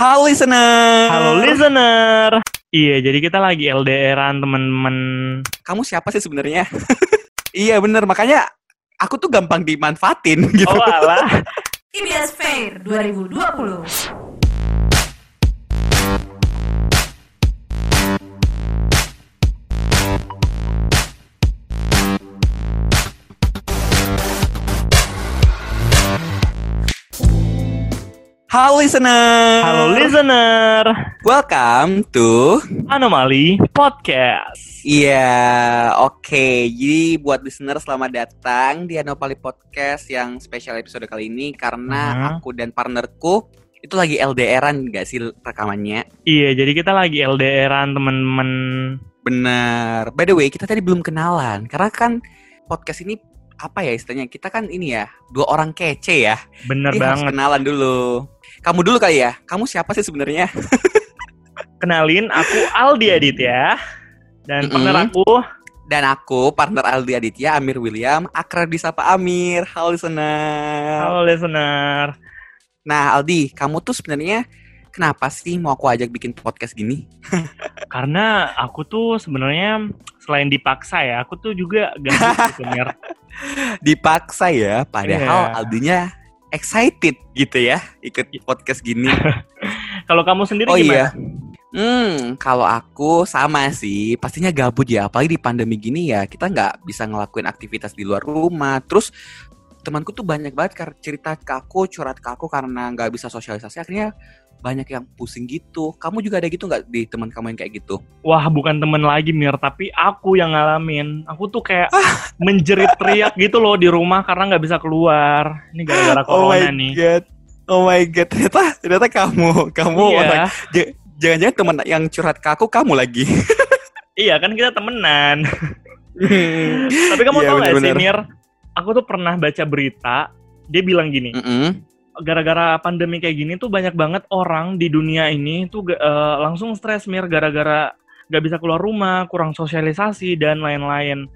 Halo listener. Halo listener. Iya, jadi kita lagi LDRan teman-teman. Kamu siapa sih sebenarnya? iya bener, makanya aku tuh gampang dimanfaatin gitu. Oh alah. IBS Fair 2020. Halo listener. Halo listener. Welcome to Anomali Podcast. Iya, oke. Jadi buat listener selamat datang di Anopali Podcast yang spesial episode kali ini karena Hmm. aku dan partnerku itu lagi LDRan gak sih rekamannya? Iya, jadi kita lagi LDRan teman-teman. Bener. By the way, kita tadi belum kenalan karena kan podcast ini apa ya istilahnya? Kita kan ini ya, dua orang kece ya. Bener Jadi harus banget. kenalan dulu. Kamu dulu kali ya. Kamu siapa sih sebenarnya? Kenalin, aku Aldi Adit ya. Dan Mm-mm. partner aku Dan aku, partner Aldi Aditya, Amir William, akrab disapa Amir. Halo listener. Halo listener. Nah Aldi, kamu tuh sebenarnya kenapa sih mau aku ajak bikin podcast gini? Karena aku tuh sebenarnya selain dipaksa ya, aku tuh juga gitu, Mir. Dipaksa ya, padahal Iya. Aldinya excited gitu ya ikut podcast gini. Kalau kamu sendiri oh gimana? iya. Hmm, kalau aku sama sih, pastinya gabut ya. Apalagi di pandemi gini ya, kita nggak bisa ngelakuin aktivitas di luar rumah. Terus temanku tuh banyak banget kar- cerita ke aku, curhat ke aku karena nggak bisa sosialisasi. Akhirnya banyak yang pusing gitu. Kamu juga ada gitu nggak di teman kamu yang kayak gitu? Wah, bukan temen lagi Mir, tapi aku yang ngalamin. Aku tuh kayak menjerit teriak gitu loh di rumah karena nggak bisa keluar. Ini gara-gara corona nih. god. Oh my god, ternyata ternyata kamu, kamu Iya, orang jangan-jangan teman yang curhat ke aku kamu lagi. iya kan kita temenan. Tapi kamu Iya, tau gak sih. Mir? Aku tuh pernah baca berita, dia bilang gini, Mm-mm. gara-gara pandemi kayak gini tuh banyak banget orang di dunia ini tuh eh, langsung stres Mir gara-gara gak bisa keluar rumah, kurang sosialisasi dan lain-lain.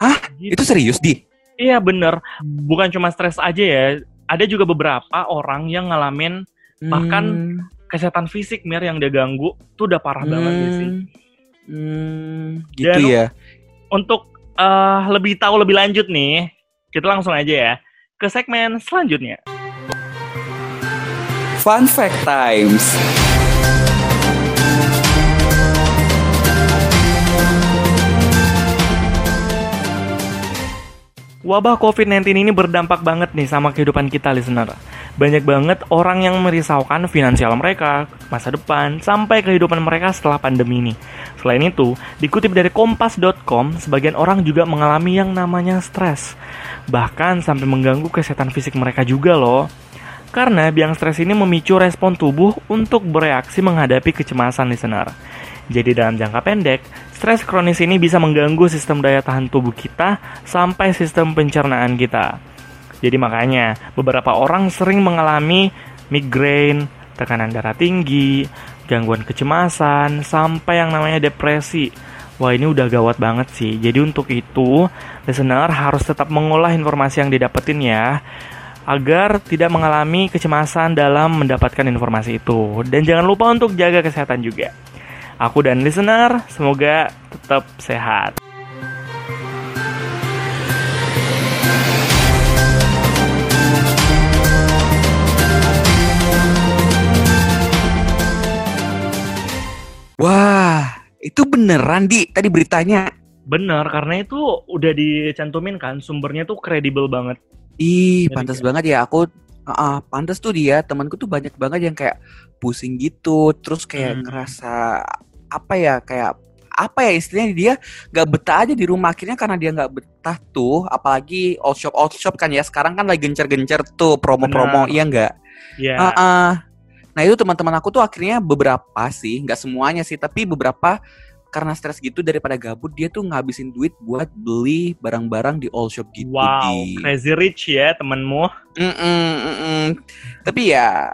Hah? Gitu. Itu serius di? Iya bener, bukan cuma stres aja ya, ada juga beberapa orang yang ngalamin Bahkan Hmm. kesehatan fisik Mir yang dia ganggu tuh udah parah banget ya sih. Hmm, gitu Dan- ya. Untuk eh, lebih tahu lebih lanjut nih, kita langsung aja ya ke segmen selanjutnya. Fun fact times. Wabah COVID-19 ini berdampak banget nih sama kehidupan kita listener. Banyak banget orang yang merisaukan finansial mereka, masa depan, sampai kehidupan mereka setelah pandemi ini. Selain itu, dikutip dari kompas.com, sebagian orang juga mengalami yang namanya stres. Bahkan sampai mengganggu kesehatan fisik mereka juga loh. Karena biang stres ini memicu respon tubuh untuk bereaksi menghadapi kecemasan listener. Jadi dalam jangka pendek, stres kronis ini bisa mengganggu sistem daya tahan tubuh kita sampai sistem pencernaan kita. Jadi makanya beberapa orang sering mengalami migrain, tekanan darah tinggi, gangguan kecemasan, sampai yang namanya depresi. Wah ini udah gawat banget sih. Jadi untuk itu, listener harus tetap mengolah informasi yang didapetin ya agar tidak mengalami kecemasan dalam mendapatkan informasi itu. Dan jangan lupa untuk jaga kesehatan juga. Aku dan listener, semoga tetap sehat. Wah, itu beneran di tadi beritanya. Bener, karena itu udah dicantumin kan, sumbernya tuh kredibel banget. Ih, Jadi pantas kayak- banget ya aku. Ah, pantas tuh dia. Temanku tuh banyak banget yang kayak pusing gitu, terus kayak Hmm. ngerasa apa ya, kayak apa ya istilahnya dia nggak betah aja di rumah akhirnya karena dia nggak betah tuh apalagi all shop all shop kan ya sekarang kan lagi gencar-gencar tuh promo-promo iya nggak Ya, Ah, ah. Nah itu teman-teman aku tuh akhirnya beberapa sih, nggak semuanya sih, tapi beberapa karena stres gitu daripada gabut dia tuh ngabisin duit buat beli barang-barang di all shop gitu. wow, Di. crazy rich ya temenmu. Mm-mm, mm-mm. Tapi ya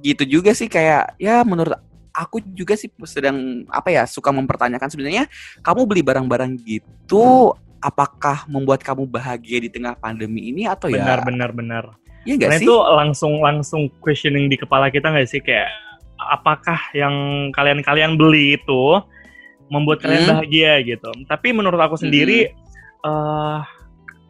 gitu juga sih kayak ya menurut aku juga sih sedang apa ya suka mempertanyakan sebenarnya kamu beli barang-barang gitu apakah membuat kamu bahagia di tengah pandemi ini atau Benar, ya benar, benar. ya nggak Karena sih? itu langsung langsung questioning di kepala kita nggak sih kayak apakah yang kalian-kalian beli itu membuat kalian Hmm. bahagia gitu. Tapi menurut aku sendiri eh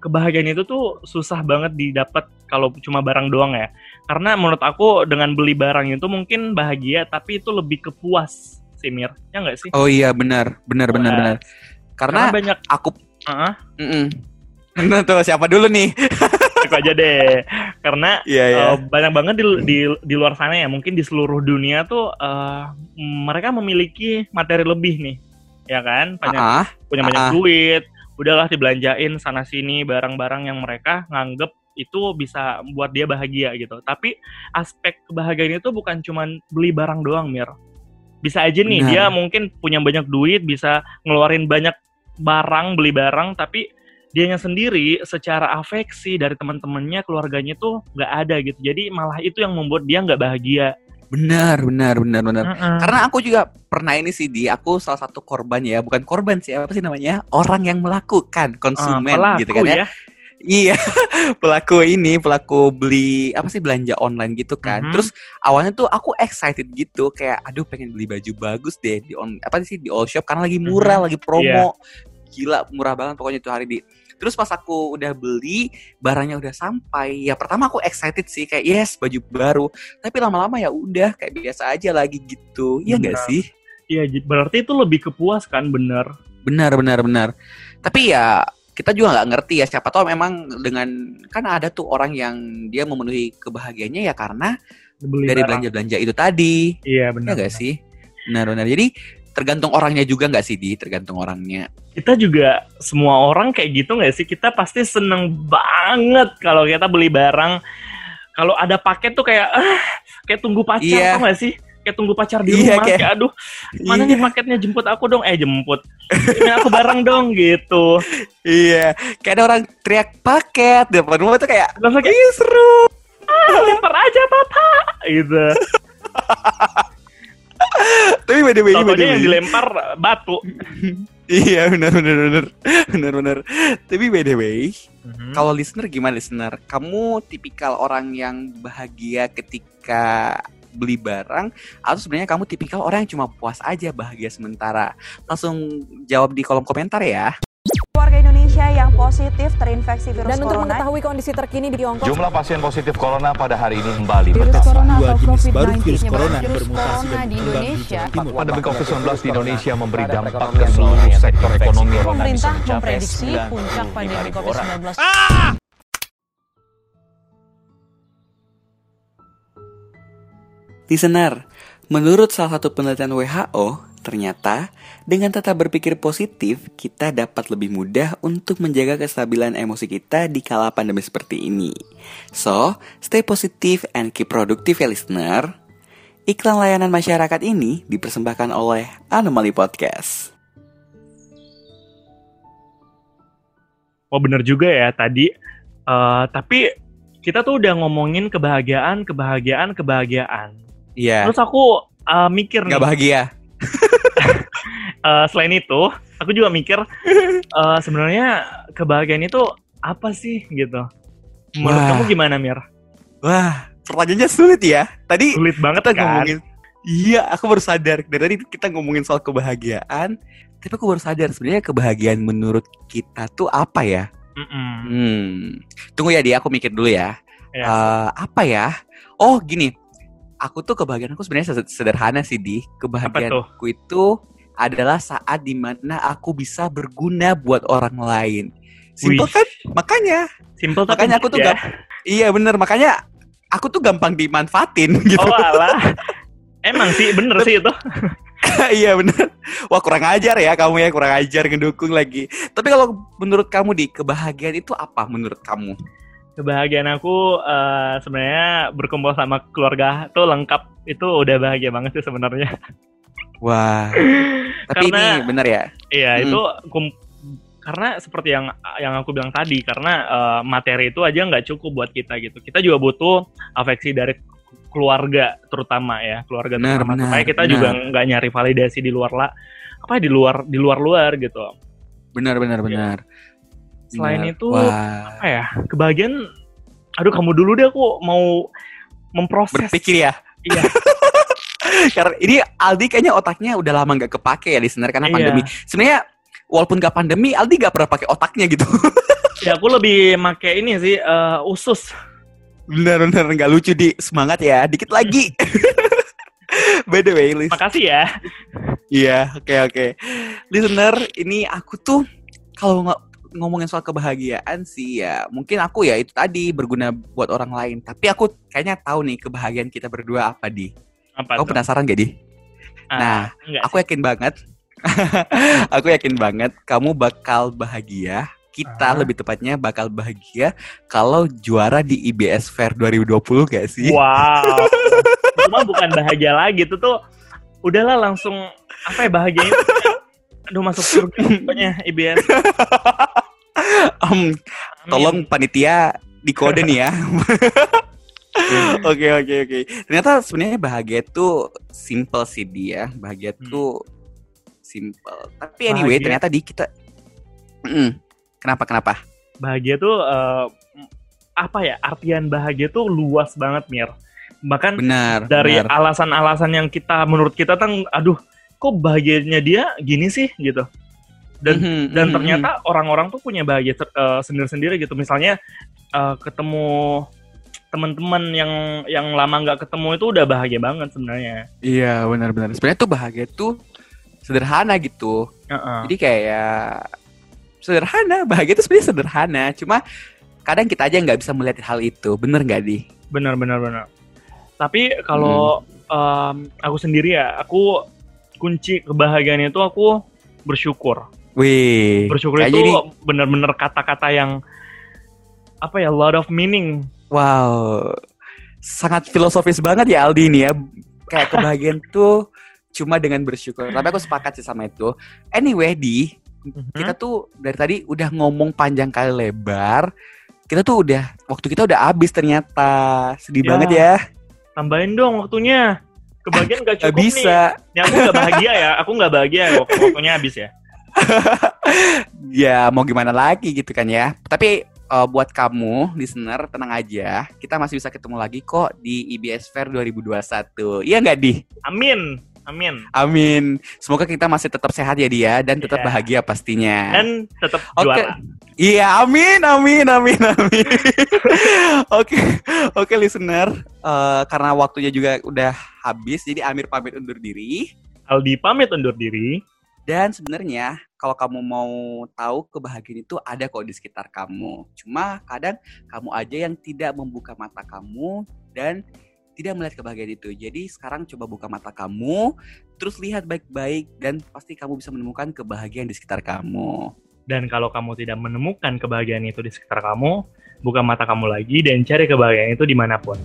kebahagiaan itu tuh susah banget didapat kalau cuma barang doang ya. Karena menurut aku dengan beli barang itu mungkin bahagia tapi itu lebih ke puas sih Mir. Ya nggak sih? Oh iya benar, benar benar benar. Karena Karena banyak aku Heeh. Mm-mm. Nah, tuh siapa dulu nih? aku aja deh. Karena Iya ya. Eh, banyak banget di, di di luar sana ya mungkin di seluruh dunia tuh eh, mereka memiliki materi lebih nih ya kan banyak Ah, punya banyak ah. duit udahlah dibelanjain sana sini barang-barang yang mereka nganggep itu bisa buat dia bahagia gitu. Tapi aspek kebahagiaan itu bukan cuman beli barang doang mir. Bisa aja nih Benar. dia mungkin punya banyak duit bisa ngeluarin banyak barang beli barang tapi dianya sendiri secara afeksi dari teman-temannya keluarganya tuh nggak ada gitu. Jadi malah itu yang membuat dia nggak bahagia benar benar benar benar. Mm-mm. Karena aku juga pernah ini sih di aku salah satu korban ya, bukan korban sih apa sih namanya? Orang yang melakukan Ah, konsumen pelaku gitu kan ya. Iya, pelaku ini pelaku beli apa sih belanja online gitu kan. Mhm. Terus awalnya tuh aku excited gitu kayak aduh pengen beli baju bagus deh di on apa sih di all shop karena lagi murah, Mhm. lagi promo. Gila murah banget pokoknya itu hari di. Terus pas aku udah beli, barangnya udah sampai. Ya pertama aku excited sih kayak yes baju baru. Tapi lama-lama ya udah kayak biasa aja lagi gitu. Iya nggak Benar. sih? Iya, berarti itu lebih kepuas kan bener. Benar benar benar. Tapi ya kita juga nggak ngerti ya siapa tahu memang dengan kan ada tuh orang yang dia memenuhi kebahagiaannya ya karena Beli dari barang. belanja-belanja itu tadi. Iya Ya benar. nggak sih? Benar-benar. Jadi tergantung orangnya juga nggak sih di tergantung orangnya. Kita juga semua orang kayak gitu nggak sih? Kita pasti seneng banget kalau kita beli barang. Kalau ada paket tuh kayak ah, kayak tunggu pacar Iya. tau nggak sih? Kayak tunggu pacar di Iya, rumah. kayak- Kayak, aduh, mana Iya. nih paketnya jemput aku dong? Eh jemput. Ini aku bareng dong gitu. Iya, kayak ada orang teriak paket di depan rumah tuh kayak Langsung kayak seru. ah, lempar aja papa gitu. Tapi by the way, by the yang dilempar batu. Iya benar benar benar benar benar. Tapi by the way, Mhm. kalau listener gimana listener? Kamu tipikal orang yang bahagia ketika beli barang atau sebenarnya kamu tipikal orang yang cuma puas aja bahagia sementara? Langsung jawab di kolom komentar ya. Yang positif terinfeksi virus Dan untuk corona mengetahui kondisi terkini di Tiongkok, Jumlah pasien positif corona pada hari ini kembali Virus bertambah. corona Dua atau jenis baru COVID-19 virus corona bermutasi dan di Indonesia. Pandemi COVID-19 di Indonesia memberi dampak ke seluruh sektor ekonomi. Pemerintah memprediksi puncak pandemi COVID-19 Listener, menurut salah satu penelitian WHO, ternyata dengan tetap berpikir positif, kita dapat lebih mudah untuk menjaga kestabilan emosi kita di kala pandemi seperti ini. So, stay positive and keep productive ya listener. Iklan layanan masyarakat ini dipersembahkan oleh Anomaly Podcast. Oh bener juga ya tadi. Eh, tapi kita tuh udah ngomongin kebahagiaan, kebahagiaan, kebahagiaan. Iya. Terus aku eh, mikir nih, Nggak bahagia. eh, selain itu, aku juga mikir eh, sebenarnya kebahagiaan itu apa sih gitu. Menurut Wah. kamu gimana Mir? Wah, pertanyaannya sulit ya. Tadi Sulit banget kita kan? ngomongin Iya, aku baru sadar dari tadi kita ngomongin soal kebahagiaan, tapi aku baru sadar sebenarnya kebahagiaan menurut kita tuh apa ya? Mm-mm. Hmm, tunggu ya dia, aku mikir dulu ya. Ya. Eh, apa ya? Oh gini, aku tuh kebahagiaan aku sebenarnya sed- sederhana sih di. Kebahagiaanku itu adalah saat di mana aku bisa berguna buat orang lain. Simpel Wih. kan? Makanya, Simple tapi makanya aku tuh ya. gak, iya bener, makanya aku tuh gampang dimanfaatin gitu. Oh alah. Emang sih bener sih itu. iya bener. Wah kurang ajar ya kamu ya kurang ajar ngedukung lagi. Tapi kalau menurut kamu di kebahagiaan itu apa menurut kamu? Kebahagiaan aku eh, sebenarnya berkumpul sama keluarga tuh lengkap. Itu udah bahagia banget sih sebenarnya. Wah. Tapi Karena- ini bener ya. Iya Hmm. itu kum- karena seperti yang yang aku bilang tadi karena eh, materi itu aja nggak cukup buat kita gitu. Kita juga butuh afeksi dari keluarga terutama ya keluarga Benar, terutama benar, supaya kita benar. juga nggak nyari validasi di luar lah apa di luar di luar luar gitu. Benar benar Iya. benar. Selain itu Wah. apa ya kebahagiaan. Aduh kamu dulu deh aku mau memproses. Berpikir ya. Iya. Karena ini Aldi kayaknya otaknya udah lama nggak kepake ya listener karena Iya. pandemi. Sebenarnya walaupun nggak pandemi, Aldi nggak pernah pakai otaknya gitu. Ya aku lebih make ini sih eh, usus. Bener-bener nggak lucu di semangat ya. Dikit lagi. By the way, Lis. Makasih ya. Iya, oke oke. Listener, ini aku tuh kalau nggak ngomongin soal kebahagiaan sih ya, mungkin aku ya itu tadi berguna buat orang lain. Tapi aku kayaknya tahu nih kebahagiaan kita berdua apa di. Apa Kamu tuh? penasaran gak di? Ah, Nah, enggak aku yakin banget. aku yakin banget kamu bakal bahagia. Kita Ah. lebih tepatnya bakal bahagia kalau juara di IBS Fair 2020 gak sih? Wow. itu mah bukan bahagia lagi itu tuh udahlah langsung apa ya bahagianya aduh masuk surga pokoknya IBS Em, tolong panitia dikode nih ya. Oke oke oke. Ternyata sebenarnya bahagia itu simple sih dia. Bahagia itu simple. Tapi anyway, Bahagia. ternyata di kita Mm-mm. Kenapa kenapa? bahagia tuh eh, apa ya artian bahagia tuh luas banget mir bahkan Benar. dari alasan-alasan yang kita menurut kita kan aduh kok bahagianya dia gini sih gitu dan Mhm, dan mhm, ternyata orang-orang tuh punya bahagia eh, sendiri-sendiri gitu misalnya eh, ketemu teman-teman yang yang lama nggak ketemu itu udah bahagia banget sebenarnya Iya benar-benar. Sebenarnya tuh bahagia tuh sederhana gitu. Heeh. Jadi kayak sederhana. Bahagia itu sebenarnya sederhana. Cuma kadang kita aja nggak bisa melihat hal itu. Bener nggak di? benar benar benar tapi kalau em, aku sendiri ya aku kunci kebahagiaan itu aku bersyukur Wih. bersyukur itu ini- benar-benar kata-kata yang apa ya lot of meaning Wow, sangat filosofis banget ya Aldi ini ya. Kayak kebahagiaan tuh cuma dengan bersyukur. Tapi aku sepakat sih sama itu. Anyway, di kita tuh dari tadi udah ngomong panjang kali lebar. Kita tuh udah waktu kita udah habis ternyata. Sedih Ya, banget ya. tambahin dong waktunya kebahagiaan gak Gak cukup nih bisa. Ini aku nggak bahagia ya aku nggak bahagia ya waktu waktunya habis ya Ya mau gimana lagi gitu kan ya. Tapi eh, buat kamu listener tenang aja. Kita masih bisa ketemu lagi kok di IBS Fair 2021. Iya nggak di? amin amin Amin. Semoga kita masih tetap sehat ya dia dan tetap Iya. bahagia pastinya. dan tetap Oke. juara Iya, amin, amin, amin, amin. Oke, oke listener. Eh, karena waktunya juga udah habis, jadi Amir pamit undur diri. Aldi pamit undur diri Dan sebenarnya kalau kamu mau tahu kebahagiaan itu ada kok di sekitar kamu. Cuma kadang kamu aja yang tidak membuka mata kamu dan tidak melihat kebahagiaan itu. Jadi sekarang coba buka mata kamu, terus lihat baik-baik dan pasti kamu bisa menemukan kebahagiaan di sekitar kamu. Dan kalau kamu tidak menemukan kebahagiaan itu di sekitar kamu, buka mata kamu lagi dan cari kebahagiaan itu di mana pun.